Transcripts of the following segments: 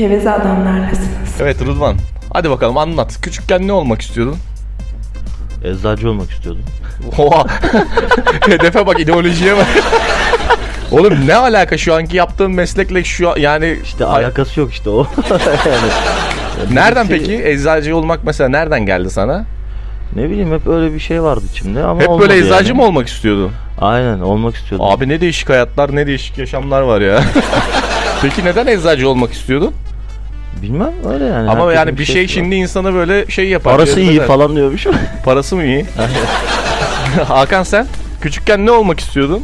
Geveze adamlarlasınız. Evet Rıdvan. Hadi bakalım anlat. Küçükken ne olmak istiyordun? Eczacı olmak istiyordum. Oha. Hedefe bak ideolojiye bak. Oğlum ne alaka şu anki yaptığın meslekle şu an- yani İşte Ay- alakası yok işte o. yani, nereden şey- peki eczacı olmak mesela nereden geldi sana? Ne bileyim hep öyle bir şey vardı içimde ama Hep olmadı böyle eczacı yani. mı olmak istiyordun? Aynen olmak istiyordum. Abi ne değişik hayatlar ne değişik yaşamlar var ya. peki neden eczacı olmak istiyordun? Bilmem öyle yani. Ama herkesin yani bir şey var. şimdi insana böyle şey yapar. Parası iyi cezbeder. falan diyormuş. Parası mı iyi? Hakan sen küçükken ne olmak istiyordun?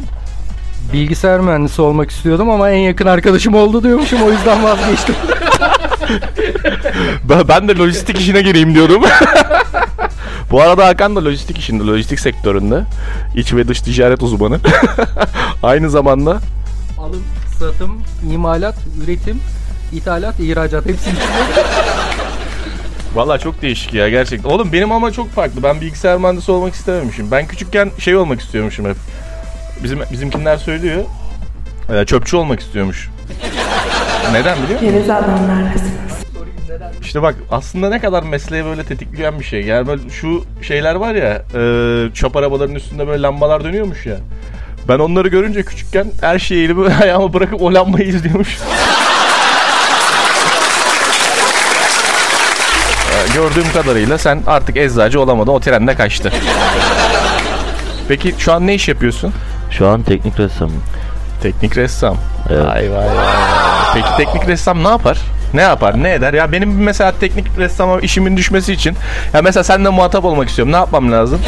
Bilgisayar mühendisi olmak istiyordum ama en yakın arkadaşım oldu diyormuşum o yüzden vazgeçtim. Ben, ben de lojistik işine gireyim diyordum. Bu arada Hakan da lojistik işinde, lojistik sektöründe. İç ve dış ticaret uzmanı. Aynı zamanda Alım, satım, imalat, üretim, ithalat, ihracat hepsi içinde. Valla çok değişik ya gerçekten. Oğlum benim ama çok farklı. Ben bilgisayar mühendisi olmak istememişim. Ben küçükken şey olmak istiyormuşum hep. Bizim bizimkinler söylüyor. Ee, çöpçü olmak istiyormuş. Neden biliyor musun? Geveze adamlarlasınız. İşte bak aslında ne kadar mesleği böyle tetikleyen bir şey. Yani böyle şu şeyler var ya e, çöp arabaların üstünde böyle lambalar dönüyormuş ya. Ben onları görünce küçükken her şeyi elimi ayağımı bırakıp o lambayı izliyormuş. Gördüğüm kadarıyla sen artık eczacı olamadın. O trende kaçtı. Peki şu an ne iş yapıyorsun? Şu an teknik ressamım. Teknik ressam. Evet. Vay vay vay. Peki teknik ressam ne yapar? Ne yapar? Ne eder? Ya benim mesela teknik ressama işimin düşmesi için ya mesela seninle muhatap olmak istiyorum. Ne yapmam lazım?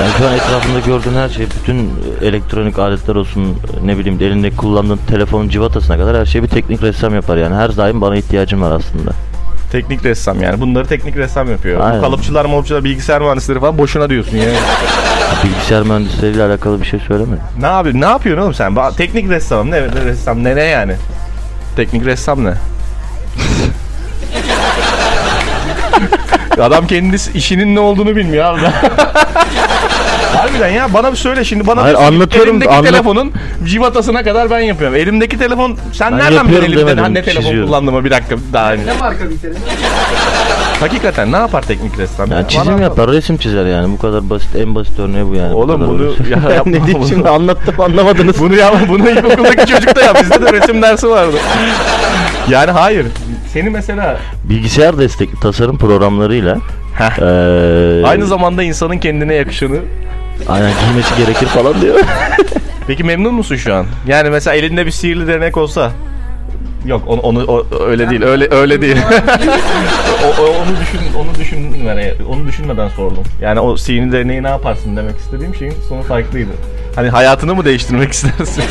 Yani şu an etrafında gördüğün her şey, bütün elektronik aletler olsun, ne bileyim elinde kullandığın telefonun civatasına kadar her şeyi bir teknik ressam yapar yani. Her daim bana ihtiyacım var aslında. Teknik ressam yani. Bunları teknik ressam yapıyor. Bu Aynen. kalıpçılar, malıpçılar, bilgisayar mühendisleri falan boşuna diyorsun ya. Bilgisayar mühendisleriyle alakalı bir şey söylemedim. ne yapıyorsun? Ne yapıyorsun oğlum sen? Ba- Teknik ressam. Ne, ne ressam? Ne ne yani? Teknik ressam ne? Adam kendisi işinin ne olduğunu bilmiyor abi. Harbiden ya bana bir söyle şimdi bana Hayır, ki anlatıyorum, Elimdeki anlat- telefonun civatasına kadar ben yapıyorum. Elimdeki telefon sen Ben nereden biliyorsun elimde demedim, ne telefon çiziyorum. kullandığımı bir dakika daha önce. ne marka bir telefon? Hakikaten ne yapar teknik ressam? Yani Bana çizim anlat. yapar, resim çizer yani. Bu kadar basit, en basit örneği bu yani. Bu Oğlum kadar bunu basit. ya yapma ne diyeyim şimdi anlattım anlamadınız. Bunu ya bunu ilkokuldaki çocuk da yap. Bizde de resim dersi vardı. Yani hayır. Seni mesela Bilgisayar destekli tasarım programlarıyla Heh. eee, aynı zamanda insanın kendine yakışanı. Aynen giymesi gerekir falan diyor. Peki memnun musun şu an? Yani mesela elinde bir sihirli değnek olsa Yok onu, onu o- öyle değil. Öyle öyle değil. o, o- onu düşün onu düşünme. Onu düşünmeden sordum. Yani o sihirli değneği ne yaparsın demek istediğim şeyin sonu farklıydı. Hani hayatını mı değiştirmek istersin?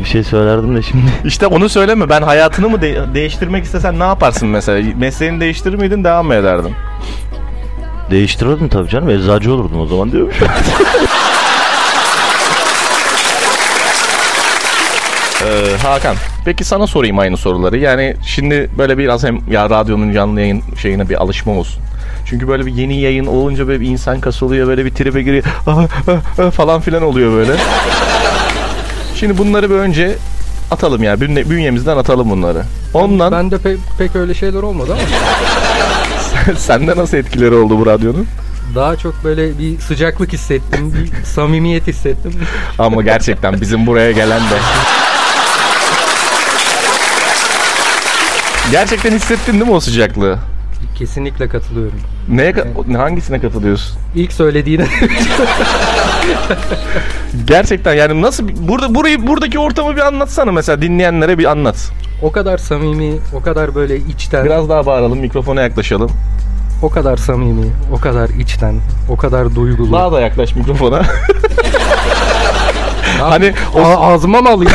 bir şey söylerdim de şimdi. İşte onu söyleme. Ben hayatını mı de- değiştirmek istesen ne yaparsın mesela? Mesleğini değiştirir miydin, devam mı ederdin? Değiştirirdim tabii canım. Eczacı olurdum o zaman diyormuş. Ee, Hakan, peki sana sorayım aynı soruları. Yani şimdi böyle biraz hem ya radyonun canlı yayın şeyine bir alışma olsun. Çünkü böyle bir yeni yayın olunca böyle bir insan kasılıyor, böyle bir tribe giriyor "Ah, ah, ah" falan filan oluyor böyle. Şimdi bunları bir önce atalım ya, bünye- bünyemizden atalım bunları. Ondan Ben de pe- pek öyle şeyler olmadı ama sende nasıl etkileri oldu bu radyonun? daha çok böyle bir sıcaklık hissettim, bir samimiyet hissettim. Ama gerçekten bizim buraya gelen de. Gerçekten hissettin değil mi o sıcaklığı? Kesinlikle katılıyorum. Neye ka- hangisine katılıyorsun? İlk söylediğine Gerçekten yani nasıl burada burayı buradaki ortamı bir anlatsana mesela dinleyenlere bir anlat. o kadar samimi, o kadar böyle içten, Biraz daha bağıralım mikrofona yaklaşalım. o kadar samimi, o kadar içten, o kadar duygulu. Daha da yaklaş mikrofona. Hani o ağzıma mı alayım?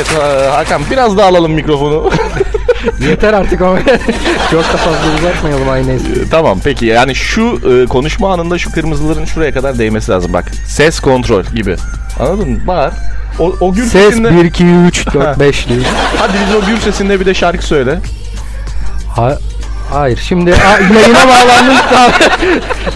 Evet ha- Hakan biraz daha alalım mikrofonu. Yeter artık ama çok da fazla uzatmayalım aynı espri. tamam peki yani şu e, konuşma anında şu kırmızıların şuraya kadar değmesi lazım bak. Ses kontrol gibi. Anladın mı? Bağır. O, o gür Ses sesinde... 1, 2, 3, 4, 5 diyor. Hadi biz o gür sesinde bir de şarkı söyle. Ha, Hayır şimdi a, yayına bağlandım. Tam,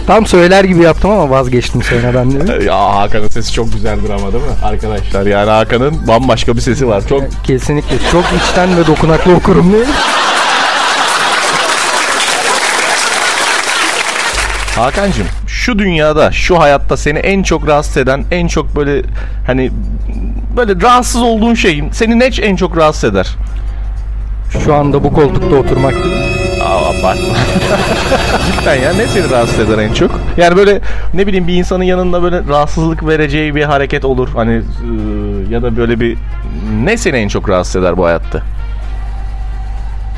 tam söyler gibi yaptım ama vazgeçtim sonradan değil mi? Ya Hakan'ın sesi çok güzeldir ama değil mi arkadaşlar? Yani Hakan'ın bambaşka bir sesi var. Çok Kesinlikle çok içten ve dokunaklı okurum değil mi? Hakan'cığım şu dünyada şu hayatta seni en çok rahatsız eden en çok böyle hani böyle rahatsız olduğun şeyin seni ne en çok rahatsız eder? Şu anda bu koltukta oturmak değil mi? Abartma. Cidden ya ne seni rahatsız eder en çok? Yani böyle ne bileyim bir insanın yanında böyle rahatsızlık vereceği bir hareket olur. Hani ıı, ya da böyle bir ne seni en çok rahatsız eder bu hayatta?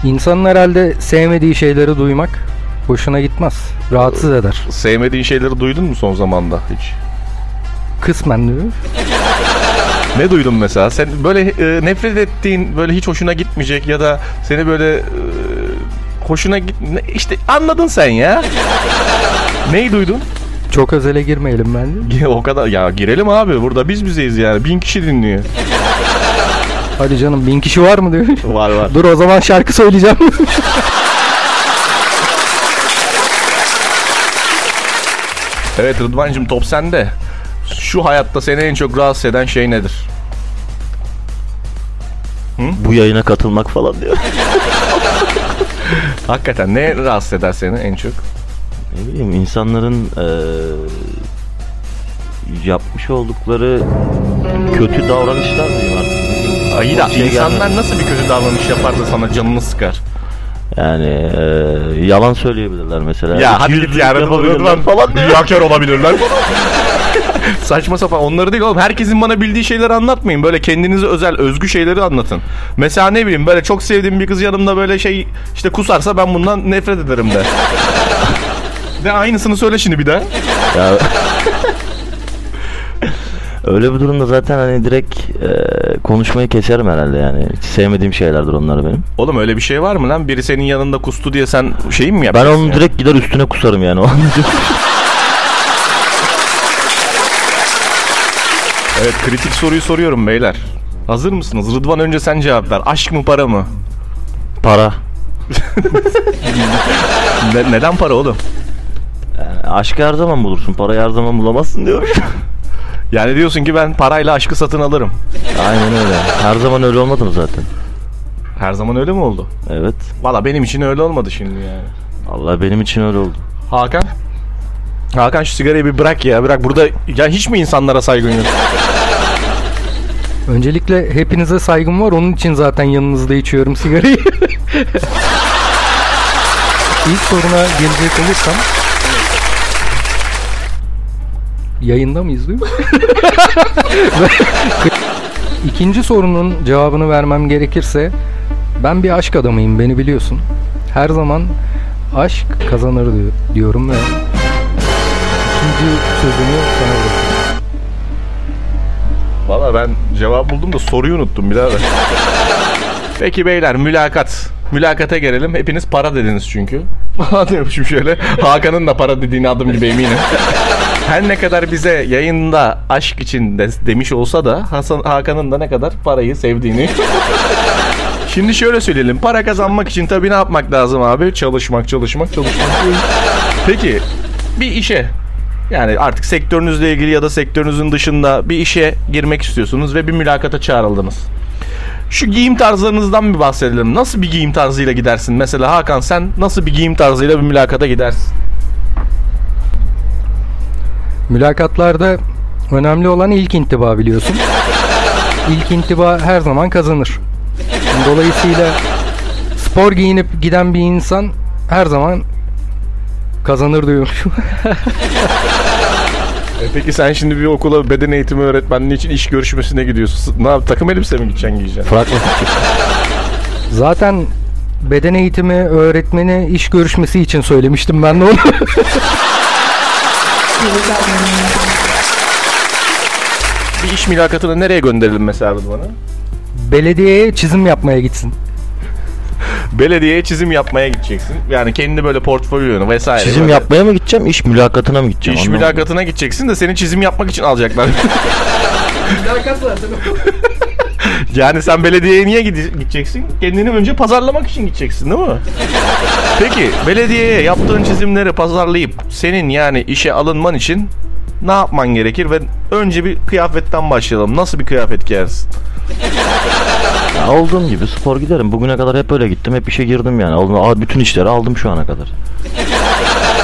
İnsanın herhalde sevmediği şeyleri duymak hoşuna gitmez. Rahatsız eder. Sevmediğin şeyleri duydun mu son zamanda hiç? Kısmen mi? Ne duydun mesela? Sen böyle e, nefret ettiğin, böyle hiç hoşuna gitmeyecek ya da seni böyle e, hoşuna git işte anladın sen ya. Neyi duydun? Çok özele girmeyelim bence. o kadar ya girelim abi burada biz bizeyiz yani bin kişi dinliyor. Hadi canım bin kişi var mı diyor. Var var. Dur o zaman şarkı söyleyeceğim. Evet Rıdvan'cığım top sende. Şu hayatta seni en çok rahatsız eden şey nedir? Bu yayına katılmak falan diyor. Hakikaten ne rahatsız eder seni en çok? Ne bileyim insanların eee, yapmış oldukları kötü davranışlar. İyi de O şey insanlar gelmedi. nasıl bir kötü davranış yapar da sana canını sıkar? Yani eee, yalan söyleyebilirler mesela. Ya hadi git Rıdvan falan riyakar olabilirler Saçma sapan onları değil oğlum herkesin bana bildiği şeyleri anlatmayın böyle kendinize özel özgü şeyleri anlatın. Mesela ne bileyim böyle çok sevdiğim bir kız yanımda böyle şey işte kusarsa ben bundan nefret ederim de. de aynısını söyle şimdi bir daha. Ya Öyle bir durumda zaten hani direkt eee, konuşmayı keserim herhalde yani. Hiç sevmediğim şeylerdir onlar benim. Oğlum öyle bir şey var mı lan? Biri senin yanında kustu diye sen şeyin mi Ben yapacaksın? onu direkt gider üstüne kusarım yani. o an. Evet kritik soruyu soruyorum beyler. Hazır mısınız? Rıdvan önce sen cevap ver. Aşk mı para mı? Para. Ne- neden para oğlum? Yani aşkı her zaman bulursun. Parayı her zaman bulamazsın diyormuş. Yani diyorsun ki ben parayla aşkı satın alırım. Aynen öyle. Her zaman öyle olmadı mı zaten? Her zaman öyle mi oldu? Evet. Valla benim için öyle olmadı şimdi yani. Allah benim için öyle oldu. Hakan? Hakan şu sigarayı bir bırak ya. Bırak burada ya hiç mi insanlara saygın yok? Öncelikle hepinize saygım var. Onun için zaten yanınızda içiyorum sigarayı. İlk soruna gelecek olursam Yayında mıyız değil mi? İkinci sorunun cevabını vermem gerekirse ben bir aşk adamıyım beni biliyorsun. Her zaman aşk kazanır diyor, diyorum ve ikinci sözümü sana bırakıyorum. Valla ben cevap buldum da soruyu unuttum birader. Peki beyler mülakat. Mülakata gelelim. Hepiniz para dediniz çünkü. Diyormuşum şöyle. Hakan'ın da para dediğini adım gibi eminim. Her ne kadar bize yayında aşk için de demiş olsa da Hasan Hakan'ın da ne kadar parayı sevdiğini. Şimdi şöyle söyleyelim. Para kazanmak için tabii ne yapmak lazım abi? Çalışmak, çalışmak, çalışmak. Peki bir işe yani artık sektörünüzle ilgili ya da sektörünüzün dışında bir işe girmek istiyorsunuz ve bir mülakata çağrıldınız. Şu giyim tarzlarınızdan bir bahsedelim. Nasıl bir giyim tarzıyla gidersin? Mesela Hakan sen nasıl bir giyim tarzıyla bir mülakata gidersin? Mülakatlarda önemli olan ilk intiba biliyorsun. İlk intiba her zaman kazanır. Dolayısıyla spor giyinip giden bir insan her zaman kazanır diyormuşum. E peki sen şimdi bir okula beden eğitimi öğretmenliği için iş görüşmesine gidiyorsun. Ne yap? Takım elbise mi gideceksin giyeceksin? Çıkacak. Zaten beden eğitimi öğretmeni iş görüşmesi için söylemiştim ben de onu. Bir iş mülakatını nereye gönderelim mesela bana? Belediyeye çizim yapmaya gitsin. Belediyeye çizim yapmaya gideceksin. Yani kendi böyle portfolyonu vesaire. Çizim böyle yapmaya mı gideceğim, iş mülakatına mı gideceğim? İş Anlamadım. mülakatına gideceksin de seni çizim yapmak için alacaklar. Yani sen belediyeye niye gide- gideceksin? Kendini önce pazarlamak için gideceksin değil mi? Peki belediyeye yaptığın çizimleri pazarlayıp senin yani işe alınman için ne yapman gerekir ve önce bir kıyafetten başlayalım. Nasıl bir kıyafet giyersin? Ya olduğum gibi spor giderim. Bugüne kadar hep öyle gittim. Hep işe girdim yani. Aldım, aa, bütün işleri aldım şu ana kadar.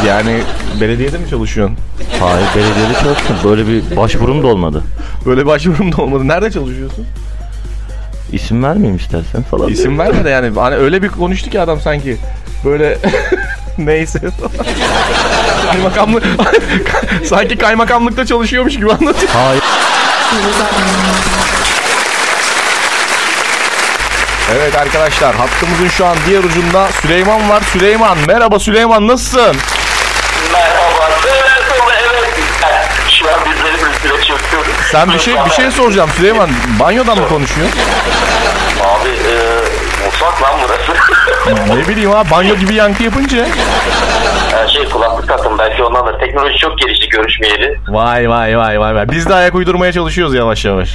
Yani belediyede mi çalışıyorsun? Hayır belediyede çalıştım. Böyle bir başvurum da olmadı. Böyle başvurum da olmadı. Nerede çalışıyorsun? İsim vermeyeyim istersen falan. İsim verme de yani. Hani öyle bir konuştu ki adam sanki. Böyle neyse. Kaymakamlık sanki kaymakamlıkta çalışıyormuş gibi anlatıyor. Hayır. Evet arkadaşlar hattımızın şu an diğer ucunda Süleyman var. Süleyman merhaba Süleyman nasılsın? Merhaba. Evet, evet. Şu an bizleri üstüne çöktüm. Sen bir şey bir şey soracağım Süleyman. Banyodan mı konuşuyorsun? Abi e, mutfak lan burası. Ne bileyim ha banyo gibi yankı yapınca. Her şey kulaklık taktım belki ondan da. Teknoloji çok gelişti görüşmeyeli. Vay vay vay vay vay. Biz de ayak uydurmaya çalışıyoruz yavaş yavaş.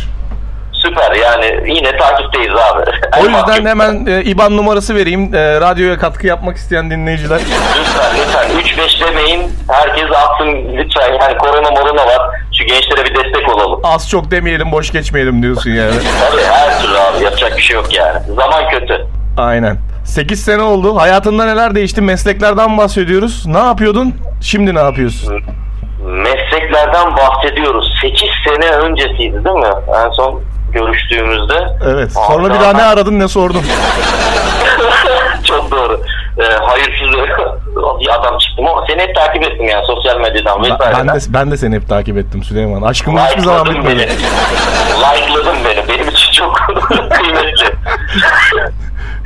Süper yani yine takipteyiz abi. O yüzden hemen e, IBAN numarası vereyim. E, radyoya katkı yapmak isteyen dinleyiciler. Lütfen lütfen 3-5 demeyin. Herkes atsın lütfen. Yani korona morona var. Şu gençlere bir destek olalım. Az çok demeyelim boş geçmeyelim diyorsun yani. Tabii her türlü abi yapacak bir şey yok yani. Zaman kötü. Aynen. 8 sene oldu. Hayatında neler değişti? Mesleklerden bahsediyoruz. Ne yapıyordun? Şimdi ne yapıyorsun? Mesleklerden bahsediyoruz. 8 sene öncesiydi değil mi? En son görüştüğümüzde. Evet. Sonra bir daha ne aradın ne sordun? Çok doğru. Ee, hayırsız bir adam çıktım ama seni hep takip ettim yani sosyal medyadan Ben, vesaireden. ben de ben de seni hep takip ettim Süleyman. Aşkımız hiçbir zaman bitmedi. Like'ladın beni. Benim için çok kıymetli.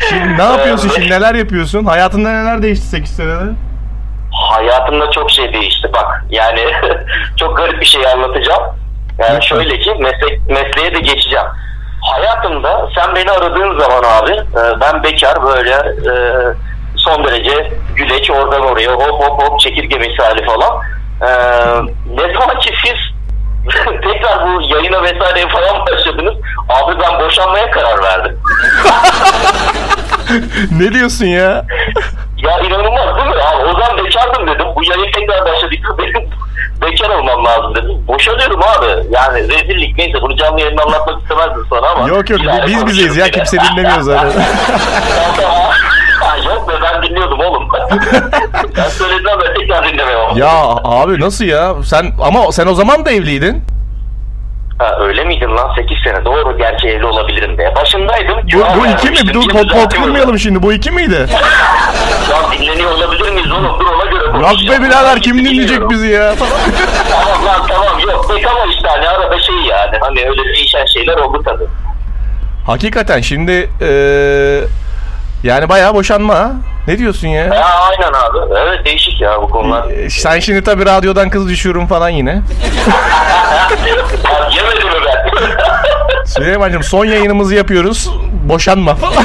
Şimdi ne yapıyorsun Ee, şimdi? Neler yapıyorsun? Hayatında neler değişti 8 senede? Hayatımda çok şey değişti bak. Yani çok garip bir şey anlatacağım. Yani Lütfen. şöyle ki meslek, mesleğe de geçeceğim. Hayatımda sen beni aradığın zaman abi e, ben bekar böyle e, son derece güleç oradan oraya hop hop hop çekirge misali falan. E, ne zaman ki siz tekrar bu yayına vesaireye falan başladınız abi ben boşanmaya karar verdim. ne diyorsun ya? Ya inanılmaz değil mi? Abi, o zaman bekardım dedim. Bu yayın tekrar başladıkça benim bekar olmam lazım dedim. Boşanıyorum abi. Yani rezillik neyse bunu canlı yayında anlatmak istemezdim sana ama. Yok yok biz bizeyiz ya kimse dinlemiyor zaten. Yok be ben dinliyordum oğlum. ben söylediğimden beri tekrar dinlemiyorum. ya abi nasıl ya? Sen ama sen o zaman da evliydin. Ha, öyle miydin lan 8 sene? Doğru gerçi evli olabilirim de. Başındaydım. Bu, bu iki mi? Dur Şimdi pot, pot kırmayalım şimdi. Bu iki miydi? Lan dinleniyor olabilir miyiz oğlum? Dur Yok be birader kim dinleyecek bizi ya? tamam lan tamam yok pek ama işte hani arada şey yani hani öyle değişen şeyler oldu tabii. Hakikaten şimdi eee yani bayağı boşanma ha. Ne diyorsun ya? Ya aynen abi evet değişik ya bu konular. E, Sen şimdi tabii radyodan kız düşürürüm falan yine. yemedim ben? Süleyman'cığım son yayınımızı yapıyoruz. Boşanma falan.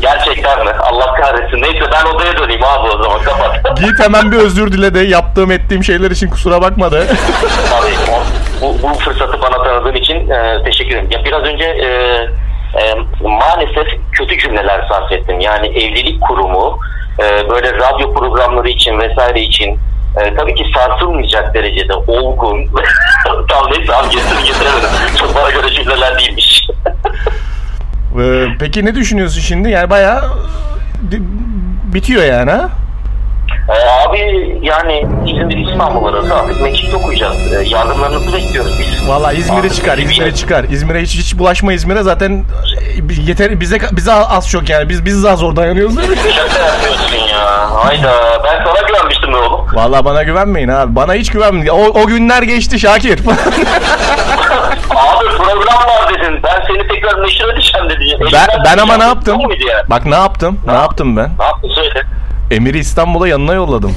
Gerçekten mi? Allah kahretsin. Neyse ben odaya döneyim abi o zaman kapat. Git hemen bir özür dile de yaptığım ettiğim şeyler için kusura bakma de. Tabii bu, bu fırsatı bana tanıdığın için e, teşekkür ederim. Ya biraz önce e, e, maalesef kötü cümleler sarf ettim. Yani evlilik kurumu e, böyle radyo programları için vesaire için e, tabii ki sarsılmayacak derecede olgun. Tam neyse abi getirin getiremedim. Çok bana göre cümleler değilmiş. Ee, peki ne düşünüyorsun şimdi? Yani bayağı bitiyor yani ha? Ee, abi yani İzmir İstanbul arası artık mekik okuyacağız. Ee, yardımlarınızı bekliyoruz biz. Valla İzmir'e çıkar, İzmir'e çıkar. İzmir'e hiç hiç bulaşma İzmir'e zaten e, yeter bize bize az çok yani. Biz biz daha zor dayanıyoruz değil mi? Şaka yapıyorsun ya. Hayda ben sana güvenmiştim be oğlum. Valla bana güvenmeyin abi. Bana hiç güvenmeyin. O, o günler geçti Şakir. Abi program var dedin. Ben seni tekrar neşir edeceğim dedin. ben Elinden ben ama ne tutacağım. yaptım? Yok muydu ya? Bak ne yaptım? Ne yaptım ben? Ne yaptın söyle. Emir'i İstanbul'a yanına yolladım.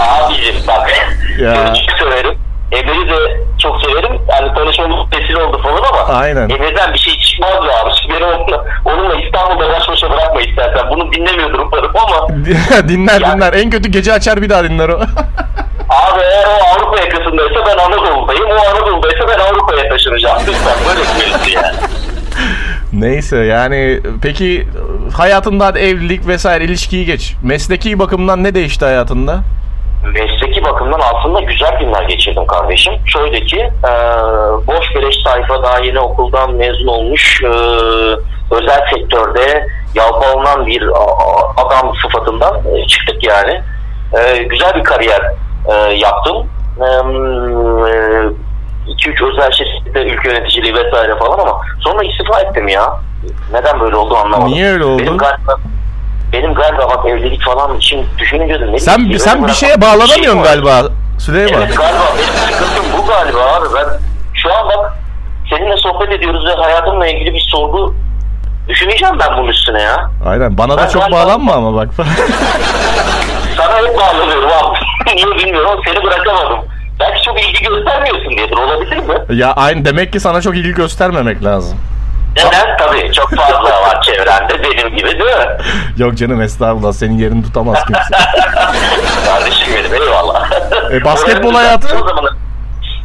Abicim bak. Ya. Seni çok severim. Emir'i de çok severim. Yani tanışmamız vesile oldu falan ama. Aynen. Emir'den bir şey çıkmaz ya abi. Şimdi beni onunla, onunla İstanbul'da baş başa bırakma istersen. Bunu dinlemiyordur umarım ama. dinler Ya. dinler. En kötü gece açar bir daha dinler o. Abi eğer o Avrupa yakasındaysa ben Anadolu'dayım. O Anadolu'daysa ben Avrupa'ya taşınacağım. Lütfen böyle bir ya. Neyse yani peki hayatında evlilik vesaire ilişkiyi geç. Mesleki bakımdan ne değişti hayatında? Mesleki bakımdan aslında güzel günler geçirdim kardeşim. Şöyle ki e, boş beleş sayfa daha yeni okuldan mezun olmuş e, özel sektörde yalpalanan bir adam sıfatından e, çıktık yani. E, güzel bir kariyer e, yaptım. 2-3 özel şirkette ülke yöneticiliği vesaire falan ama sonra istifa ettim ya. Neden böyle oldu anlamadım. Niye öyle oldu? Benim galiba, benim galiba bak evlilik falan için düşününce de ne Sen bileyim, sen bir şeye bir bağlanamıyorsun şey galiba Süleyman. Evet galiba benim sıkıntım bu galiba abi. Ben şu an bak seninle sohbet ediyoruz ve hayatımla ilgili bir sorgu düşüneceğim ben bunun üstüne ya. Aynen bana da Ben çok galiba- bağlanma ama bak. Sana hep bağlanıyorum abi. Niye bilmiyorum seni bırakamadım. Belki çok ilgi göstermiyorsun diyedir olabilir mi? ya aynı demek ki sana çok ilgi göstermemek lazım. Neden? Tabii çok fazla var çevrende benim gibi değil mi? Yok canım estağfurullah senin yerini tutamaz kimse. Kardeşim benim eyvallah. E, basketbol hayatı? o zaman-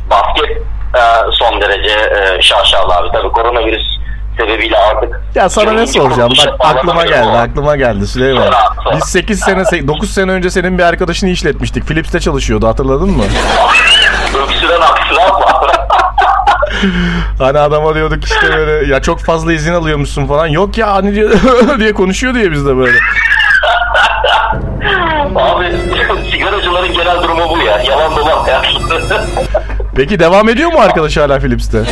Basket e, son derece e, şaşalı abi. Tabii koronavirüs sebebiyle artık. Ya sana ne soracağım? Bak aklıma geldi, ama- aklıma geldi Süleyman. Biz 8 sene, 9 sene önce senin bir arkadaşını işletmiştik. Philips'te çalışıyordu hatırladın mı? Öksüren aksıran var. Hani adama diyorduk işte böyle ya çok fazla izin alıyormuşsun falan. Yok ya hani diye, diye konuşuyor diye bizde böyle. Abi sigaracıların genel durumu bu ya. Yalan dolan ya. Peki devam ediyor mu arkadaş hala Philips'te?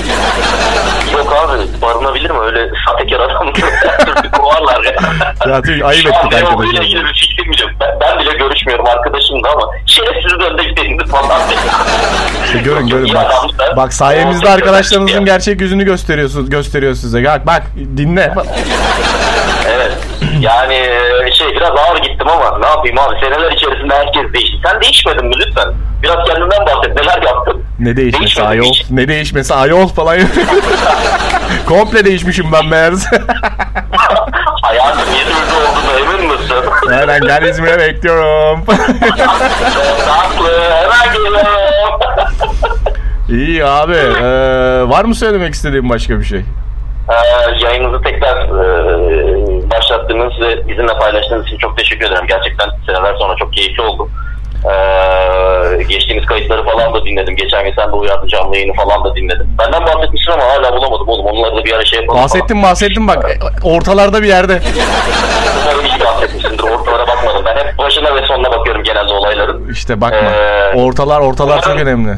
Abi barınabilir mi? Öyle sahtekar adam kovarlar ya. Ya tüy, ayıp Şu ettik arkadaşlar. ilgili bir fikrim yok. Ben, ben bile görüşmüyorum arkadaşım da ama şerefsiz önde gidelim falan. İşte görün görün bak. Bak sayemizde arkadaşlarınızın gerçek yüzünü gösteriyorsunuz gösteriyor size. Bak bak dinle. Evet. Yani e, şey biraz ağır gittim ama ne yapayım abi seneler içerisinde herkes değişti. Sen değişmedin mi lütfen? Biraz kendinden bahset. Neler yaptın? Ne değişmesi ayol? hiç. Ne değişmesi ayol falan. Komple değişmişim ben meğerse. Hayatım İzmir'de olduğunu emin misin? Aynen gel İzmir'e bekliyorum. Tatlı hemen geliyorum. İyi abi. Ee, var mı söylemek istediğin başka bir şey? Ee, yayınınızı tekrar e, başlattığınız ve bizimle paylaştığınız için çok teşekkür ederim. Gerçekten seneler sonra çok keyifli oldu. Ee, geçtiğimiz kayıtları falan da dinledim. Geçen gün sen de uyardın canlı yayını falan da dinledim. Benden bahsetmişsin ama hala bulamadım oğlum. Onları da bir ara şey yapalım. Bahsettim bahsettim bak ortalarda bir yerde. Falan. Umarım iyi bahsetmişsindir. Ortalara bakmadım. Ben hep başına ve sonuna bakıyorum genelde olayların. İşte bakma. Ee, Ortalar ortalar çok önemli.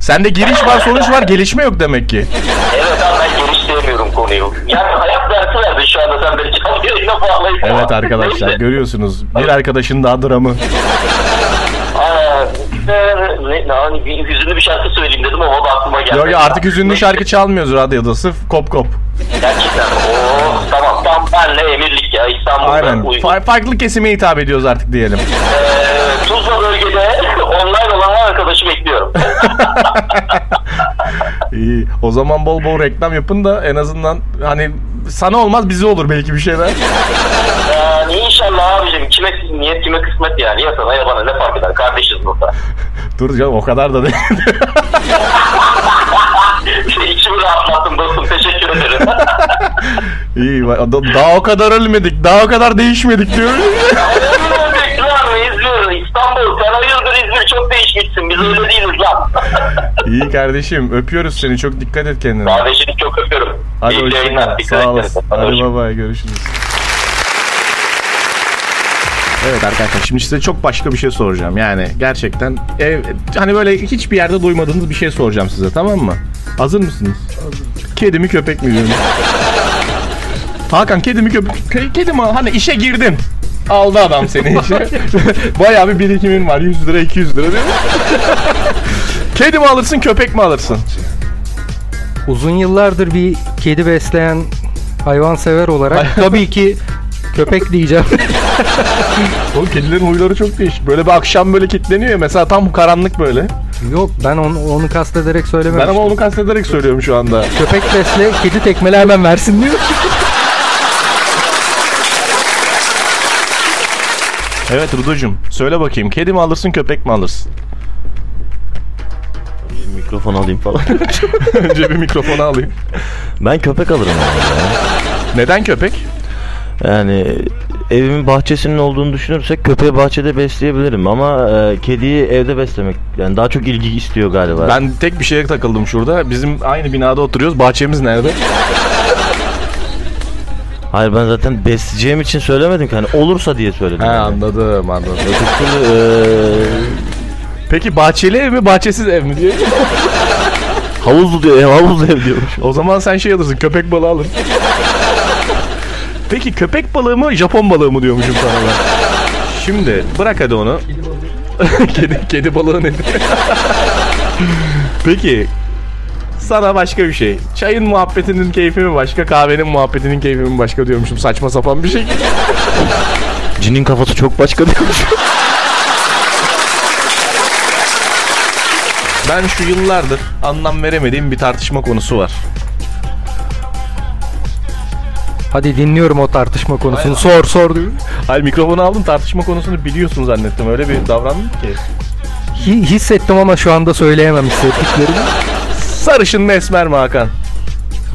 Sende giriş var sonuç var gelişme yok demek ki. Evet abi ben genişleyemiyorum konuyu. Yani hayat dersi verdin şu anda sen beni canlı yayına bağlayıp. Evet arkadaşlar görüyorsunuz. Bir arkadaşın daha dramı. Ne, hani bir hüzünlü bir şarkı söyleyeyim dedim ama o da aklıma gelmedi. Yok ya artık hüzünlü şarkı çalmıyoruz radyoda. Sırf kop kop. Gerçekten. Oo, tamam tam benle emirlik ya İstanbul'da Aynen. uygun. Fa- farklı kesime hitap ediyoruz artık diyelim. Ee, Tuzla bölgede online olan her arkadaşı bekliyorum. İyi. O zaman bol bol reklam yapın da en azından hani sana olmaz bize olur belki bir şeyler. Kime niyet kime kısmet yani. Ya sana ya bana ne fark eder kardeşiz burada. Dur canım o kadar da değil. İçimi rahatlattın dostum teşekkür ederim. İyi. da- Daha o kadar ölmedik. Daha o kadar değişmedik diyor. Bekler mi İzmir, İstanbul sen hayırdır İzmir çok değişmişsin biz öyle değiliz lan. İyi kardeşim. Öpüyoruz seni. Çok dikkat et kendine. Kardeşini çok öpüyorum. Hadi İyi yayınlar. Sağ olasın. Hadi Hadi hoşça bay bay. Görüşürüz. Evet arkadaşlar şimdi size çok başka bir şey soracağım. Yani gerçekten ev, hani böyle hiçbir yerde duymadığınız bir şey soracağım size tamam mı? Hazır mısınız? Hazırım. Kedi mi köpek mi diyorum. Hakan kedi mi köpek? Ke- Kedi mi? Hani işe girdin. Aldı adam seni işe. Bayağı bir birikimin var. 100 lira 200 lira değil mi? kedi mi alırsın köpek mi alırsın? Uzun yıllardır bir kedi besleyen hayvansever olarak tabii ki köpek diyeceğim. Oğlum kedilerin huyları çok değişik. Böyle bir akşam böyle kilitleniyor ya mesela tam karanlık böyle. Yok ben onu, onu kastederek Ben söylememiştim. ama onu kastederek söylüyorum şu anda. Köpek besle, kedi tekmele hemen versin diyor. Evet Ruducum söyle bakayım kedi mi alırsın köpek mi alırsın? Mikrofon alayım falan. Önce bir mikrofonu alayım. ben köpek alırım yani. ya. Neden köpek? Yani evimin bahçesinin olduğunu düşünürsek köpeği bahçede besleyebilirim ama e, kediyi evde beslemek yani daha çok ilgi istiyor galiba. Ben tek bir şeye takıldım şurada. Bizim aynı binada oturuyoruz. Bahçemiz nerede? Hayır ben zaten besleyeceğim için söylemedim ki hani olursa diye söyledim. He yani. anladım anladım. Öteki türlü, e, Peki bahçeli ev mi bahçesiz ev mi diye. havuzlu diyor ev havuzlu ev diyormuş. O zaman sen şey alırsın köpek balığı alır. Peki köpek balığı mı Japon balığı mı diyormuşum sana ben. Şimdi bırak hadi onu. kedi, kedi balığı nedir? Peki sana başka bir şey. Çayın muhabbetinin keyfi mi başka, kahvenin muhabbetinin keyfi mi başka diyormuşum saçma sapan bir şey. Cinin kafası çok başka diyormuş. Ben şu yıllardır anlam veremediğim bir tartışma konusu var. Hadi dinliyorum o tartışma konusunu. Sor sor diyor. Hayır mikrofonu aldım tartışma konusunu biliyorsun zannettim. Öyle bir davrandım ki. Hi- hissettim ama şu anda söyleyemem hissettiklerimi. Sarışın mı esmer mi Hakan?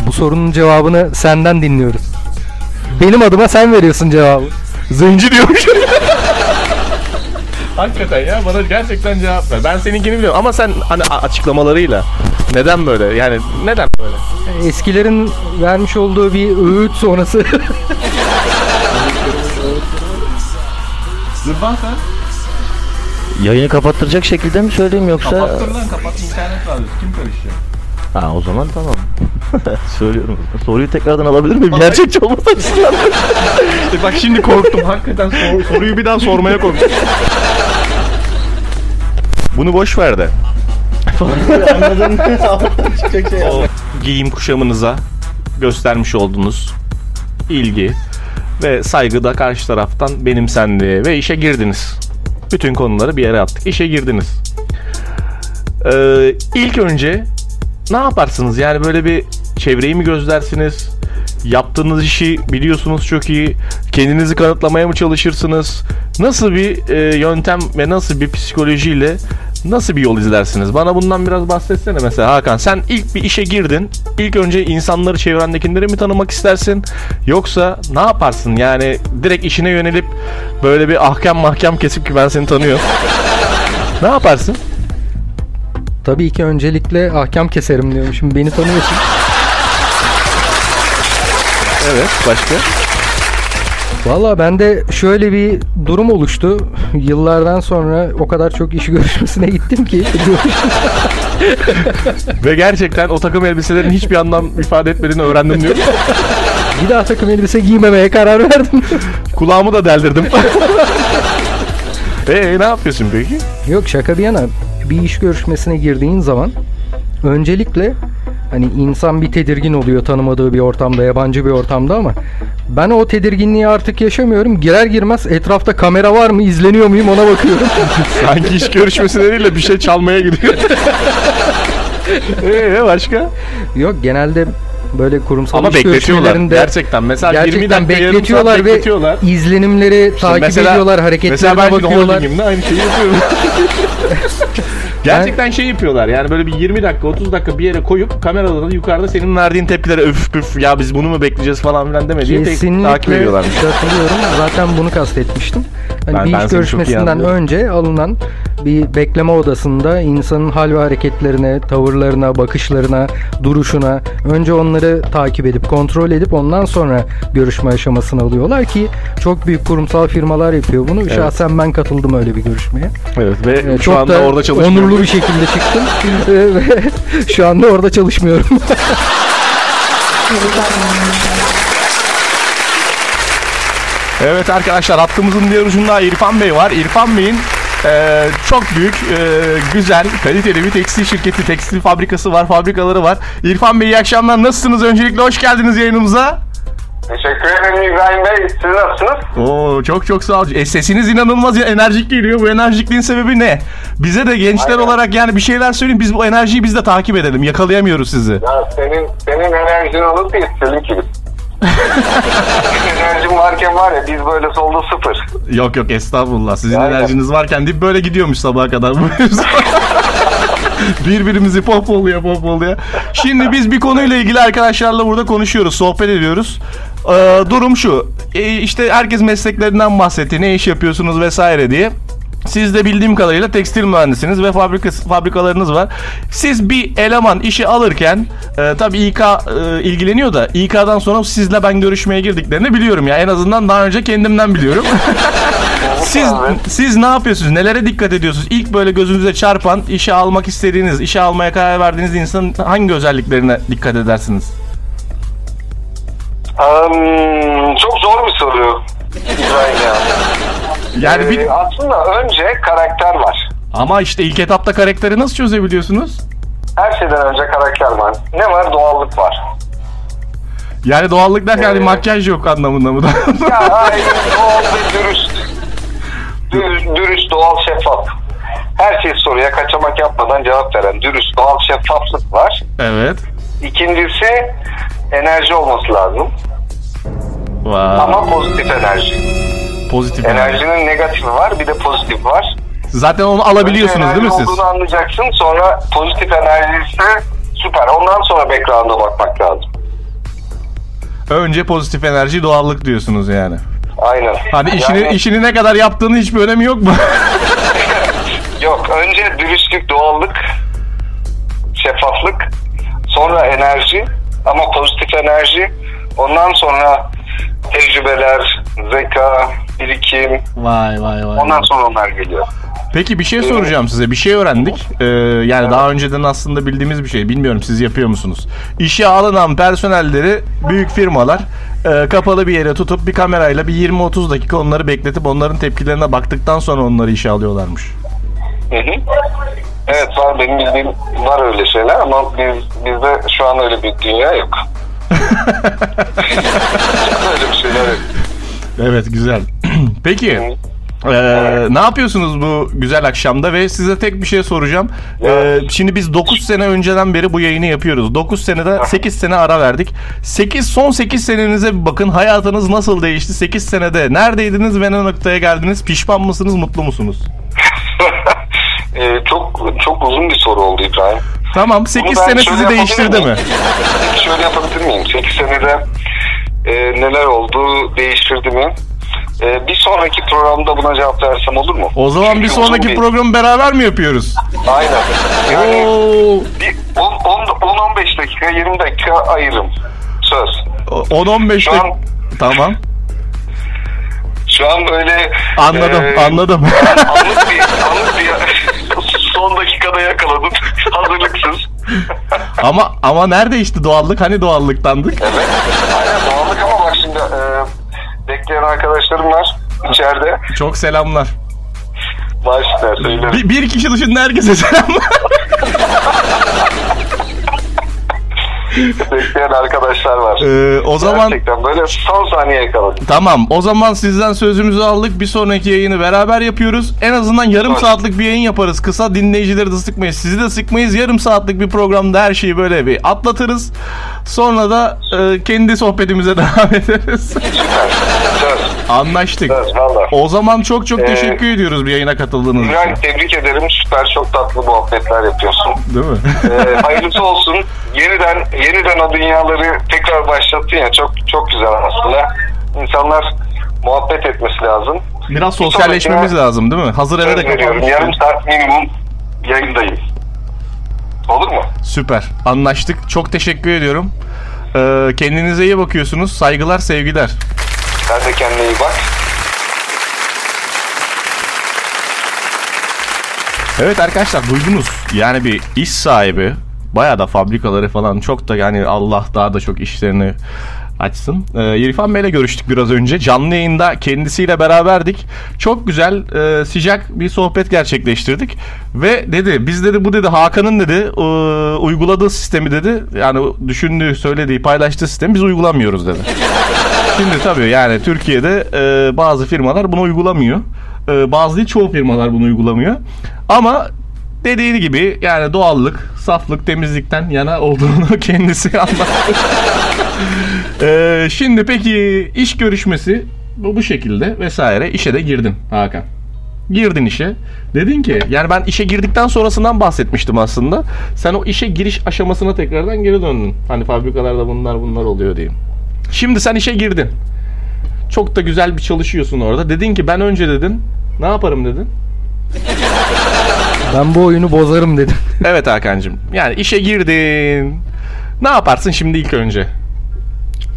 Bu sorunun cevabını senden dinliyoruz. Benim adıma sen veriyorsun cevabı. Zenci diyormuş. Hakikaten ya bana gerçekten cevap ver. Ben seninkini biliyorum ama sen hani açıklamalarıyla neden böyle? Yani neden böyle? Eskilerin vermiş olduğu bir öğüt sonrası. Zırvan sen. Yayını kapattıracak şekilde mi söyleyeyim yoksa? lan kapat internet radyosu kim karışacak? Ha o zaman tamam. Söylüyorum. Soruyu tekrardan alabilir miyim? Gerçekçi olması açısından. İşte bak şimdi korktum hakikaten sor- soruyu bir daha sormaya korktum. Bunu boş ver de. Anladın mı? Şey o giyim kuşamınıza göstermiş olduğunuz ilgi ve saygı da karşı taraftan benimsendi ve işe girdiniz. Bütün konuları bir yere attık. İşe girdiniz. Ee, ilk önce ne yaparsınız? Yani böyle bir çevreyi mi gözlersiniz? Yaptığınız işi biliyorsunuz çok iyi. Kendinizi kanıtlamaya mı çalışırsınız? Nasıl bir e, yöntem ve nasıl bir psikolojiyle nasıl bir yol izlersiniz? Bana bundan biraz bahsetsene mesela Hakan. Sen ilk bir işe girdin. İlk önce insanları çevrendekileri mi tanımak istersin? Yoksa ne yaparsın? Yani direkt işine yönelip böyle bir ahkam mahkam kesip ki ben seni tanıyorum. ne yaparsın? Tabii ki öncelikle ahkam keserim diyormuşum. Beni tanıyorsun. Evet başka? Valla bende şöyle bir durum oluştu. Yıllardan sonra o kadar çok iş görüşmesine gittim ki. Ve gerçekten o takım elbiselerin hiçbir anlam ifade etmediğini öğrendim diyor. bir daha takım elbise giymemeye karar verdim. Kulağımı da deldirdim. Eee ne yapıyorsun peki? Yok şaka bir yana bir iş görüşmesine girdiğin zaman öncelikle hani insan bir tedirgin oluyor tanımadığı bir ortamda, yabancı bir ortamda ama ben o tedirginliği artık yaşamıyorum. Girer girmez etrafta kamera var mı, izleniyor muyum ona bakıyorum. Sanki iş görüşmesileriyle bir şey çalmaya gidiyor. Eee başka? Yok genelde böyle kurumsal Ama iş bekletiyorlar. Gerçekten. Mesela 20 gerçekten dakika yarım saat bekletiyorlar ve bekletiyorlar. izlenimleri takip mesela- ediyorlar, Mesela hareketlerine ben şimdi bakıyorlar. holdingimde aynı şeyi yapıyorum. Gerçekten şey yapıyorlar yani böyle bir 20 dakika 30 dakika bir yere koyup kamerada da yukarıda senin verdiğin tepkilere öf püf ya biz bunu mu bekleyeceğiz falan filan deme diye Kesinlikle takip ediyorlarmış. katılıyorum. Zaten bunu kastetmiştim. Hani Ben- bir ben iş görüşmesinden önce alınan bir bekleme odasında insanın hal ve hareketlerine, tavırlarına, bakışlarına, duruşuna önce onları takip edip kontrol edip ondan sonra görüşme aşamasını alıyorlar ki çok büyük kurumsal firmalar yapıyor bunu. Şahsen ben katıldım öyle bir görüşmeye. Evet ve Ee, şu anda da orada çalışıyorum. onurlu bir şekilde çıktım ve şu anda orada çalışmıyorum. Evet arkadaşlar hattımızın diğer ucunda İrfan Bey var. İrfan Bey'in e, çok büyük, e, güzel, kaliteli bir tekstil şirketi, tekstil fabrikası var, fabrikaları var. İrfan Bey iyi akşamlar. Nasılsınız? Öncelikle hoş geldiniz yayınımıza. Teşekkür ederim İbrahim Bey. Siz nasılsınız? Oo çok çok sağ olun. E, sesiniz inanılmaz enerjik geliyor. Bu enerjikliğin sebebi ne? Bize de gençler Aynen. olarak yani bir şeyler söyleyin. Biz bu enerjiyi biz de takip edelim. Yakalayamıyoruz sizi. Ya senin senin enerjin alıp değil, seninki enerjin varken var ya biz böyle solda sıfır. Yok yok estağfurullah. Sizin Aynen. enerjiniz varken deyip böyle gidiyormuş sabaha kadar. bu mevzu. Birbirimizi pohpohluya pohpohluya. Şimdi biz bir konuyla ilgili arkadaşlarla burada konuşuyoruz, sohbet ediyoruz. Ee, durum şu. Ee, işte herkes mesleklerinden bahsetti. Ne iş yapıyorsunuz vesaire diye. Siz de bildiğim kadarıyla tekstil mühendisiniz ve fabrika, fabrikalarınız var. Siz bir eleman işi alırken e, tabii İK e, ilgileniyor da İK'dan sonra sizle ben görüşmeye girdiklerini biliyorum ya. En azından daha önce kendimden biliyorum. siz siz ne yapıyorsunuz? Nelere dikkat ediyorsunuz? İlk böyle gözünüze çarpan, işe almak istediğiniz, işe almaya karar verdiğiniz insanın hangi özelliklerine dikkat edersiniz? Hmm, çok zor bir soru. İbrahim ya. Yani bir Ee, aslında önce karakter var. ama işte ilk etapta karakteri nasıl çözebiliyorsunuz? Her şeyden önce karakter var. Ne var? Doğallık var. Yani doğallık derken Ee, makyaj yok anlamında mı? Ya hayır, doğal ve dürüst. Dürüst, dürüst, doğal, şeffaf. Her şey soruya kaçamak yapmadan cevap veren dürüst, doğal, şeffaflık var. evet. İkincisi enerji olması lazım. Vay. Ama pozitif enerji. Pozitif enerji. Enerjinin negatifi var bir de pozitif var. Zaten onu alabiliyorsunuz Önce değil mi siz? olduğunu anlayacaksın sonra pozitif enerji ise süper. Ondan sonra background'a bakmak lazım. Önce pozitif enerji, doğallık diyorsunuz yani. Aynen. Hani işini Yani- işini ne kadar yaptığını hiçbir önemi yok mu? Yok önce dürüstlük, doğallık, şeffaflık, sonra enerji ama pozitif enerji. Ondan sonra tecrübeler, zeka, birikim. vay vay vay. Ondan sonra onlar geliyor. Peki bir şey soracağım size. Bir şey öğrendik. Ee, yani daha önceden aslında bildiğimiz bir şey. Bilmiyorum siz yapıyor musunuz? İşe alınan personelleri büyük firmalar e, kapalı bir yere tutup bir kamerayla bir 20-30 dakika onları bekletip onların tepkilerine baktıktan sonra onları işe alıyorlarmış. Hı hı. Evet var benim bildiğim var öyle şeyler ama biz bizde şu an öyle bir dünya yok. öyle bir şeyler yok. Evet güzel. Peki ee, ne yapıyorsunuz bu güzel akşamda ve size tek bir şey soracağım. Ee, şimdi biz 9 sene önceden beri bu yayını yapıyoruz. 9 senede 8 sene ara verdik. 8 son 8 senenize bir bakın. Hayatınız nasıl değişti? 8 senede neredeydiniz ve ne noktaya geldiniz? Pişman mısınız? Mutlu musunuz? Ee, çok çok uzun bir soru oldu İbrahim. Tamam 8 Bunu ben sene sizi değiştirdi mi? Şöyle yapabilir miyim? 8 senede e, neler oldu, değiştirdi mi? E, bir sonraki programda buna cevap versem olur mu? O zaman Çünkü bir sonraki bir- programı beraber mi yapıyoruz? Aynen. Yani Oo, bir 10-15 dakika, 20 dakika ayırım. Söz. 10-15 Şu dak- an- Tamam. Şu an böyle... Anladım, e, anladım. Anlık bir, anlık bir son dakikada yakaladım. Hazırlıksız. ama ama nerede işte doğallık? Hani doğallıktandık? Evet. Aynen doğallık ama bak şimdi e, bekleyen arkadaşlarım var içeride. Çok selamlar. Başlar söylerim. Bir, bir kişi dışında herkese selamlar. Bekleyen arkadaşlar var. Ee, o zaman Gerçekten böyle son saniye yakaladım. tamam. O zaman sizden sözümüzü aldık. Bir sonraki yayını beraber yapıyoruz. En azından yarım Evet. saatlik bir yayın yaparız. Kısa dinleyicileri de sıkmayız. Sizi de sıkmayız. Yarım saatlik bir programda her şeyi böyle bir atlatırız. Sonra da e, kendi sohbetimize devam ederiz. Anlaştık. Söz valla. O zaman çok çok Ee, teşekkür ediyoruz bir yayına katıldığınız için. tebrik ederim. Süper çok tatlı muhabbetler yapıyorsun. Değil mi? Ee, hayırlısı olsun. Yeniden yeniden o dünyaları tekrar başlattın ya çok çok güzel aslında. İnsanlar muhabbet etmesi lazım. Biraz sosyalleşmemiz lazım değil mi? Hazır eve de kapanmışken. Yarım saat minimum yayındayım. Olur mu? Süper. Anlaştık. Çok teşekkür ediyorum. Ee, kendinize iyi bakıyorsunuz. Saygılar, sevgiler. Sen de kendine iyi bak. Evet arkadaşlar duydunuz. Yani bir iş sahibi bayağı da fabrikaları falan çok da yani Allah daha da çok işlerini açsın. Ee, İrfan Bey'le görüştük biraz önce. Canlı yayında kendisiyle beraberdik. Çok güzel, e, sıcak bir sohbet gerçekleştirdik. Ve dedi, biz dedi bu dedi Hakan'ın dedi e, uyguladığı sistemi dedi. Yani düşündüğü, söylediği, paylaştığı sistemi biz uygulamıyoruz dedi. Şimdi tabii yani Türkiye'de e, bazı firmalar bunu uygulamıyor. E, bazı değil çoğu firmalar bunu uygulamıyor. Ama dediği gibi yani doğallık, saflık, temizlikten yana olduğunu kendisi anlattı. E, şimdi peki iş görüşmesi bu, bu şekilde vesaire işe de girdin Hakan. Girdin işe. Dedin ki yani ben işe girdikten sonrasından bahsetmiştim aslında. Sen o işe giriş aşamasına tekrardan geri döndün. Hani fabrikalarda bunlar bunlar oluyor diyeyim. Şimdi sen işe girdin. Çok da güzel bir çalışıyorsun orada. Dedin ki ben önce dedin. Ne yaparım dedin. Ben bu oyunu bozarım dedim. Evet Hakan'cığım. Yani işe girdin. Ne yaparsın şimdi ilk önce?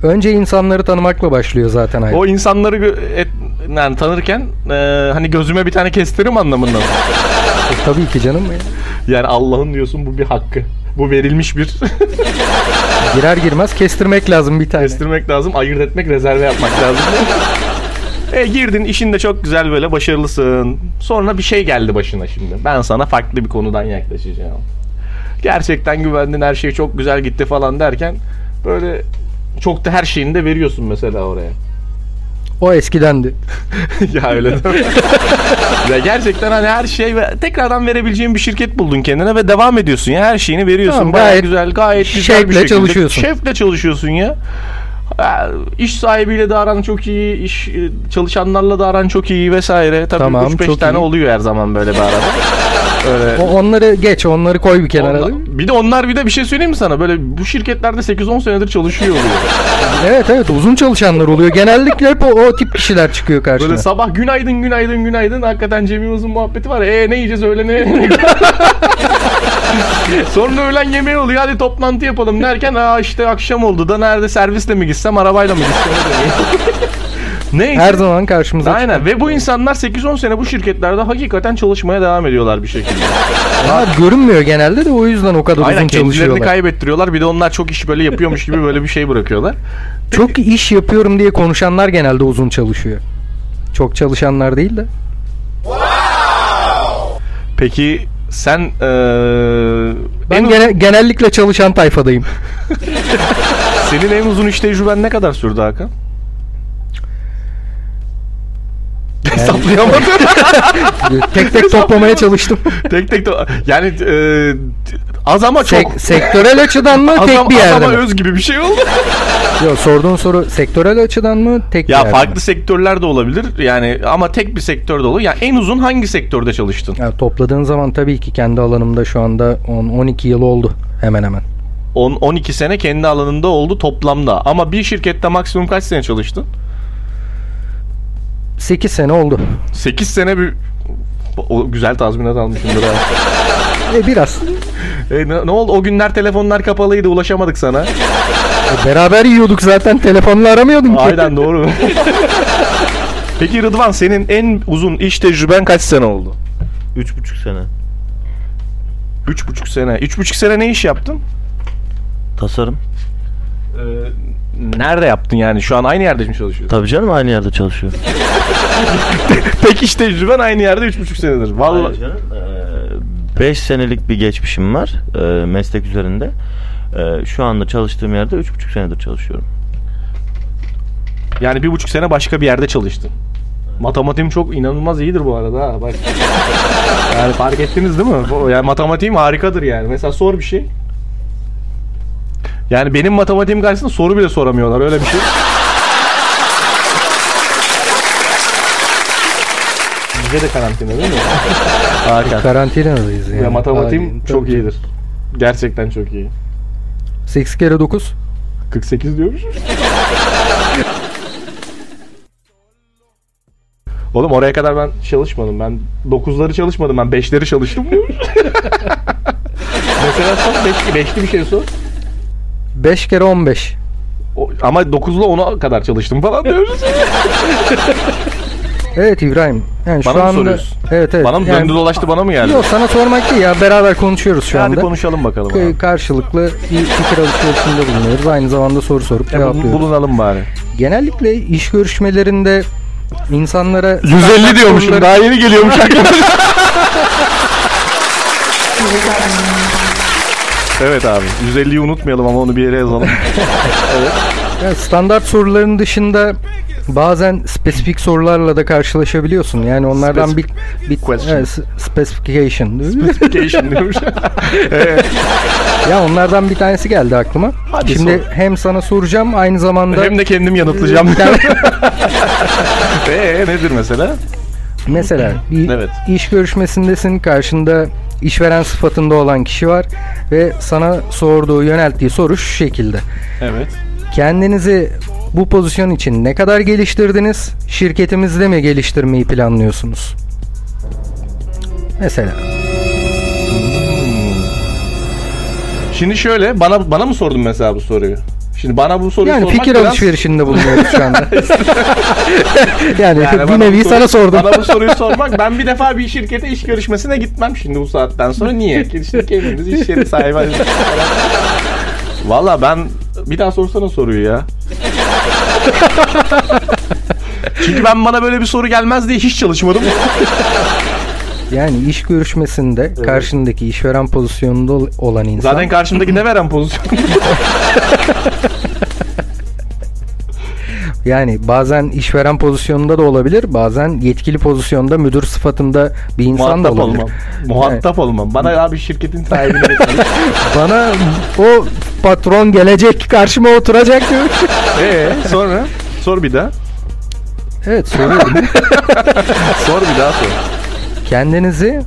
Önce insanları tanımakla başlıyor zaten hayat. O insanları gö- et, yani tanırken e, hani gözüme bir tane kestirim anlamında mı? E, tabii ki canım. Yani Allah'ın diyorsun bu bir hakkı. Bu verilmiş bir Girer girmez kestirmek lazım bir tane. kestirmek lazım, ayırt etmek, rezerve yapmak lazım. e girdin işinde çok güzel böyle başarılısın. Sonra bir şey geldi başına şimdi. Ben sana farklı bir konudan yaklaşacağım. Gerçekten güvendin her şey çok güzel gitti falan derken böyle çok da her şeyini de veriyorsun mesela oraya. O eskidendi. ya öyle değil mi? ya gerçekten hani her şey ve tekrardan verebileceğin bir şirket buldun kendine ve devam ediyorsun ya her şeyini veriyorsun. Tamam, Bayağı gayet güzel, gayet güzel bir şevkle şekilde. çalışıyorsun. Şevkle çalışıyorsun ya. İş sahibiyle de aran çok iyi, iş e, çalışanlarla da aran çok iyi vesaire. Tabii Tamam, 3-5 çok tane iyi. oluyor her zaman böyle bir arada. Öyle. O, onları geç, onları koy bir kenara. Onlar- bir de onlar bir de bir şey söyleyeyim mi sana? Böyle bu şirketlerde 8-10 senedir çalışıyor oluyor. Evet evet uzun çalışanlar oluyor. Genellikle hep o, o tip kişiler çıkıyor karşına. Böyle sabah günaydın günaydın günaydın hakikaten Cem Yılmaz'ın muhabbeti var. E ne yiyeceğiz öyle ne? Sonra öğlen yemeği oluyor hadi toplantı yapalım derken aa işte akşam oldu da nerede servisle mi gitsem arabayla mı gitsem? Neyse. Her zaman karşımıza Aynen ve bu insanlar 8-10 sene bu şirketlerde hakikaten çalışmaya devam ediyorlar bir şekilde. çıkıyor. görünmüyor genelde de o yüzden o kadar Aynen uzun kendilerini çalışıyorlar. kaybettiriyorlar bir de onlar çok iş böyle yapıyormuş gibi böyle bir şey bırakıyorlar. Çok iş yapıyorum diye konuşanlar genelde uzun çalışıyor. Çok çalışanlar değil de. Peki sen eee Ben en- gene- genellikle çalışan tayfadayım. senin en uzun iş tecrüben ne kadar sürdü Hakan? Hesaplayamadım. tek tek toplamaya çalıştım. tek tek to- yani eee, az ama çok Sek- sektörel açıdan mı az, tek bir az yerde ama mi? öz gibi bir şey oldu. Yok sorduğun soru sektörel açıdan mı tek bir ya yerde farklı mi? sektörler de olabilir. Yani ama tek bir sektörde olur. Ya en uzun hangi sektörde çalıştın? Ya topladığın zaman tabii ki kendi alanımda şu anda 10-12 yıl oldu hemen hemen. 10 12 sene kendi alanında oldu toplamda. Ama bir şirkette maksimum kaç sene çalıştın? 8 sene oldu. 8 sene bir o güzel tazminat almışımdır ha. E biraz. E, ne, ne oldu? O günler telefonlar kapalıydı. Ulaşamadık sana. E, beraber yiyorduk zaten telefonla aramıyordun ki. Aynen doğru. Peki Rıdvan senin en uzun iş tecrüben kaç sene oldu? Üç buçuk sene. Üç buçuk sene. Üç buçuk sene ne iş yaptın? Tasarım. Ee, nerede yaptın yani? Şu an aynı yerde mi çalışıyorsun? Tabii canım aynı yerde çalışıyorum. Tek iş tecrüben aynı yerde üç buçuk senedir. Vallahi. 5 senelik bir geçmişim var e, meslek üzerinde. E, şu anda çalıştığım yerde üç buçuk senedir çalışıyorum. Yani bir buçuk sene başka bir yerde çalıştın. Matematiğim çok inanılmaz iyidir bu arada ha. Bak. Yani fark ettiniz değil mi? Bu- Yani matematiğim harikadır yani. Mesela sor bir şey. Yani benim matematiğim karşısında soru bile soramıyorlar öyle bir şey. Bize de karantina değil mi? Harika. Karantinadayız yani. Ya matematiğim Haliyle. çok Tabii. iyidir. Gerçekten çok iyi. 8 kere 9. 48 diyormuş. Oğlum oraya kadar ben çalışmadım. Ben 9'ları çalışmadım. Ben 5'leri çalıştım. Mesela sor 5 5'li bir şey sor. 5 kere 15. O- ama 9'la 10'a kadar çalıştım falan diyoruz. Evet İbrahim. Yani Bana şu mı anda soruyorsun? Evet evet. bana mı Yani- döndü dolaştı bana mı geldi? Yok sana sormak değil ya beraber konuşuyoruz şu Hadi anda. konuşalım bakalım. Abi. Karşılıklı bir fikir alışverişinde bulunuyoruz. Aynı zamanda soru sorup cevaplıyoruz. bulunalım bari. Genellikle iş görüşmelerinde insanlara 150 diyormuşum. Daha yeni geliyormuş aklıma. evet abi. 150'yi unutmayalım ama onu bir yere yazalım. Yani standart soruların dışında bazen spesifik sorularla da karşılaşabiliyorsun. Yani onlardan bir, bir question. evet, specification. Specification diyormuş. ya onlardan bir tanesi geldi aklıma. Hadi Şimdi sor. hem sana soracağım aynı zamanda Hem de kendim yanıtlayacağım. Bir tane- Eee nedir mesela? Mesela bir Evet. iş görüşmesindesin karşında işveren sıfatında olan kişi var ve sana sorduğu yönelttiği soru şu şekilde. Evet. Kendinizi bu pozisyon için ne kadar geliştirdiniz? Şirketimizde mi geliştirmeyi planlıyorsunuz? Mesela. Şimdi şöyle bana bana mı sordun mesela bu soruyu? Şimdi bana bu soruyu Yani sormak fikir biraz... alışverişinde bulunuyoruz şu anda. yani, Yani bir nevi sana sordum. Bana bu soruyu sormak ben bir defa bir şirkete iş görüşmesine gitmem şimdi bu saatten sonra niye? Şimdi kendimiz iş yeri sahibi. Valla ben bir daha sorsana soruyu ya. Çünkü ben bana böyle bir soru gelmez diye hiç çalışmadım. Yani iş görüşmesinde karşındaki işveren pozisyonunda ol- olan insan Zaten karşımdaki ne veren pozisyon? yani bazen işveren pozisyonunda da olabilir, bazen yetkili pozisyonda müdür sıfatında bir insan da Muhatap olabilir. olmam. Muhatap olmam. Bana abi şirketin sahibini. Bana o patron gelecek karşıma oturacak diyor. Eee sonra? Sor bir daha. Evet soruyorum. Sor bir daha sor. Kendinizi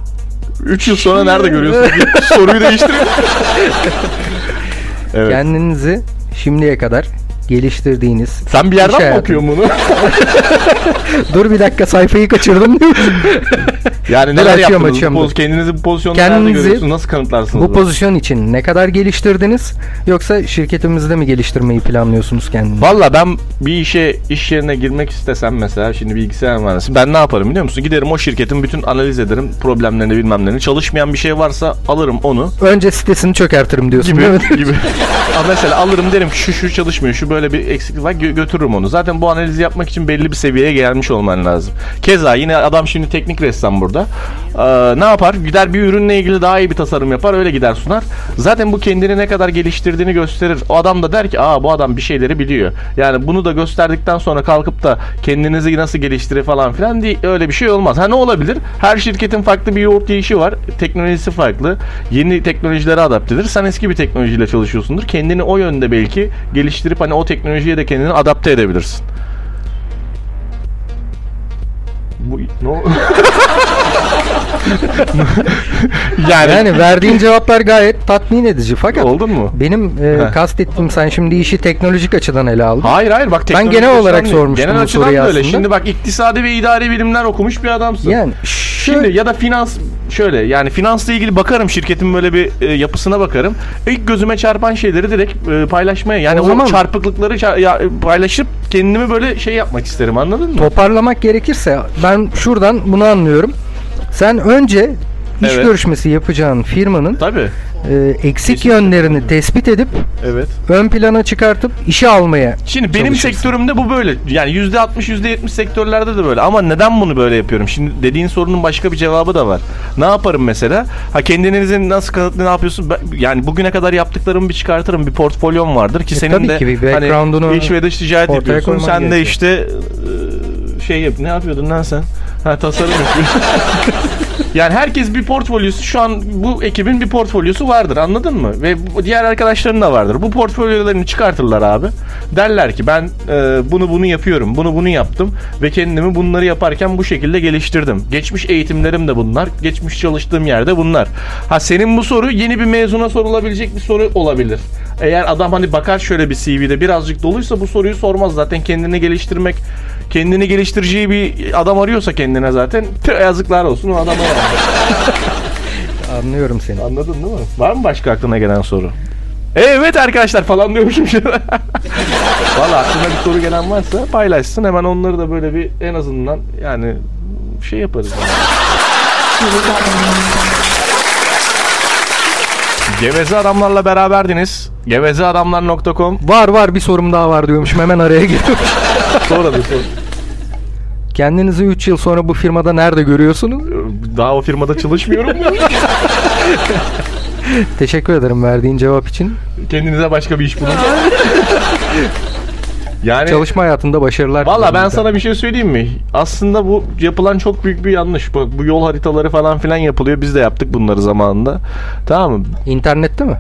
3 yıl sonra nerede görüyorsun? diye Soruyu değiştiriyor. evet. kendinizi şimdiye kadar geliştirdiğiniz Sen bir yerden mi hayatı- okuyorsun bunu? Dur bir dakika sayfayı kaçırdım. yani neler açıyorum, yaptınız? açıyorum, Bu dur. poz- kendinizi bu pozisyonda nerede Kendinizi görüyorsunuz? Nasıl kanıtlarsınız? Bu bunu? pozisyon için ne kadar geliştirdiniz yoksa şirketimizde mi geliştirmeyi planlıyorsunuz kendinizi? Valla ben bir işe iş yerine girmek istesem mesela şimdi bilgisayar mühendisi ben ne yaparım biliyor musun? Giderim o şirketin bütün analiz ederim problemlerini bilmem nelerini. Çalışmayan bir şey varsa alırım onu. Önce sitesini çökertirim diyorsun gibi değil mi? gibi. Ama mesela alırım derim ki şu şu çalışmıyor, şu böyle bir eksiklik var gö- götürürüm onu. Zaten bu analizi yapmak için belli bir seviyeye gelmiş olman lazım. Keza yine adam şimdi teknik ressam burada. Ee, ne yapar? Gider bir ürünle ilgili daha iyi bir tasarım yapar, öyle gider sunar. Zaten bu kendini ne kadar geliştirdiğini gösterir. O adam da der ki, aa bu adam bir şeyleri biliyor. Yani bunu da gösterdikten sonra kalkıp da kendinizi nasıl geliştirir falan filan değil. Öyle bir şey olmaz. Ha ne olabilir? Her şirketin farklı bir yoğurt yiyişi var. Teknolojisi farklı. Yeni teknolojilere adaptedir. Sen eski bir teknolojiyle çalışıyorsundur. Kendini o yönde belki geliştirip hani o teknolojiye de kendini adapte edebilirsin. Bu ne o- yani, Yani verdiğin cevaplar gayet tatmin edici fakat oldun mu? benim e, Heh. kastettiğim sen şimdi işi teknolojik açıdan ele aldın. Hayır hayır bak teknolojik genel olarak değil. sormuştum Genel bu açıdan soruyu öyle. aslında. Şimdi bak iktisadi ve idari bilimler okumuş bir adamsın. Yani Şimdi şöyle ya da finans şöyle yani finansla ilgili bakarım şirketin böyle bir e, yapısına bakarım. İlk gözüme çarpan şeyleri direkt e, paylaşmaya yani O o, zaman- çarpıklıkları ça- ya, e, paylaşıp kendimi böyle şey yapmak isterim anladın mı? toparlamak gerekirse ben şuradan bunu anlıyorum. Sen önce iş Evet. görüşmesi yapacağın firmanın Tabii. e, eksik Kesinlikle. yönlerini tespit edip Evet. ön plana çıkartıp işe almaya Şimdi benim sektörümde bu böyle. Yani %60 %70 sektörlerde de böyle. Ama neden bunu böyle yapıyorum? Şimdi dediğin sorunun başka bir cevabı da var. Ne yaparım mesela? Ha kendinizi nasıl kanıtlı ne yapıyorsun? Ben- yani bugüne kadar yaptıklarımı bir çıkartırım. Bir portfolyom vardır ki E, senin de ki hani iş ve dış ticaret yapıyorsun. Sen de işte e, şey yap. Ne yapıyordun lan sen? Ha tasarım. Yani herkes bir portfolyosu şu an bu ekibin bir portfolyosu vardır anladın mı? Ve diğer arkadaşların da vardır. Bu portfolyolarını çıkartırlar abi. Derler ki ben e, bunu bunu yapıyorum. Bunu bunu yaptım ve kendimi bunları yaparken bu şekilde geliştirdim. Geçmiş eğitimlerim de bunlar. Geçmiş çalıştığım yerde bunlar. Ha senin bu soru yeni bir mezuna sorulabilecek bir soru olabilir. Eğer adam hani bakar şöyle bir CV'de birazcık doluysa bu soruyu sormaz. Zaten kendini geliştirmek kendini geliştireceği bir adam arıyorsa kendine zaten tüh, yazıklar olsun o adama yani. Anlıyorum seni. Anladın değil mi? Var mı başka aklına gelen soru? Evet arkadaşlar falan diyormuşum şimdi. Valla aklına bir soru gelen varsa paylaşsın. Hemen onları da böyle bir en azından yani şey yaparız. Geveze adamlarla beraberdiniz. Gevezeadamlar.com Var var bir sorum daha var diyormuşum hemen araya giriyorum. Sonra da sor. Kendinizi 3 yıl sonra bu firmada nerede görüyorsunuz? Daha o firmada çalışmıyorum. Teşekkür ederim verdiğin cevap için. Kendinize başka bir iş bulun. yani Çalışma hayatında başarılar. Valla ben sana bir şey söyleyeyim mi? Aslında bu yapılan çok büyük bir yanlış. Bak bu yol haritaları falan filan yapılıyor. Biz de yaptık bunları zamanında. Tamam mı? İnternette mi?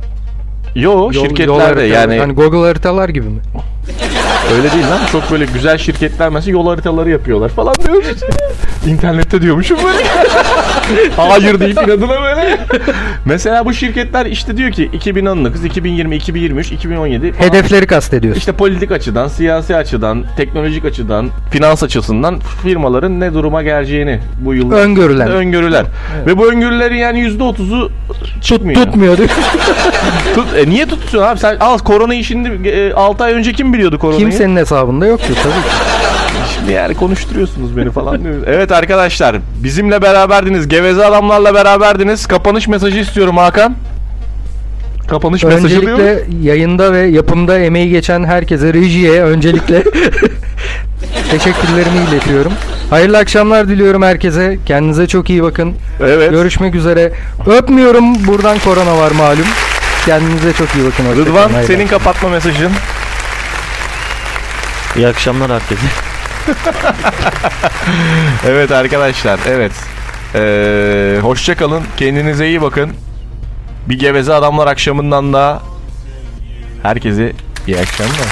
Yo Yol- yol şirketlerde haritaları- yani Hani Google haritalar gibi mi? öyle değil lan. Çok böyle güzel şirketler mesela yol haritaları yapıyorlar falan diyoruz. İnternette diyormuşum böyle. Hayır deyip inadına böyle. Mesela bu şirketler işte diyor ki 2019, 2020, 2023, 2017 falan. Hedefleri kastediyorsun. İşte politik açıdan, siyasi açıdan, teknolojik açıdan, finans açısından firmaların ne duruma geleceğini bu yıl Öngörülen. öngörüler. Ve bu öngörülerin yani %30'u çıkmıyor. Tutmuyor mi? Tut, e niye tutuyorsun abi? Sen al koronayı şimdi e, 6 ay önce kim biliyordu koronayı? Kimsenin hesabında yoktu tabii ki. Yani konuşturuyorsunuz beni falan. Evet arkadaşlar bizimle beraberdiniz. Geveze adamlarla beraberdiniz. Kapanış mesajı istiyorum Hakan. Kapanış mesajı. Öncelikle yayında ve yapımda emeği geçen herkese, rejiye öncelikle teşekkürlerimi iletiyorum. Hayırlı akşamlar diliyorum herkese. Kendinize çok iyi bakın. Evet. Görüşmek üzere. Öpmüyorum. Buradan korona var malum. Kendinize çok iyi bakın. Rıdvan senin kapatma mesajın. İyi akşamlar herkese. Evet arkadaşlar evet. Ee, hoşça kalın. Kendinize iyi bakın. Bir geveze adamlar akşamından da herkese iyi akşamlar.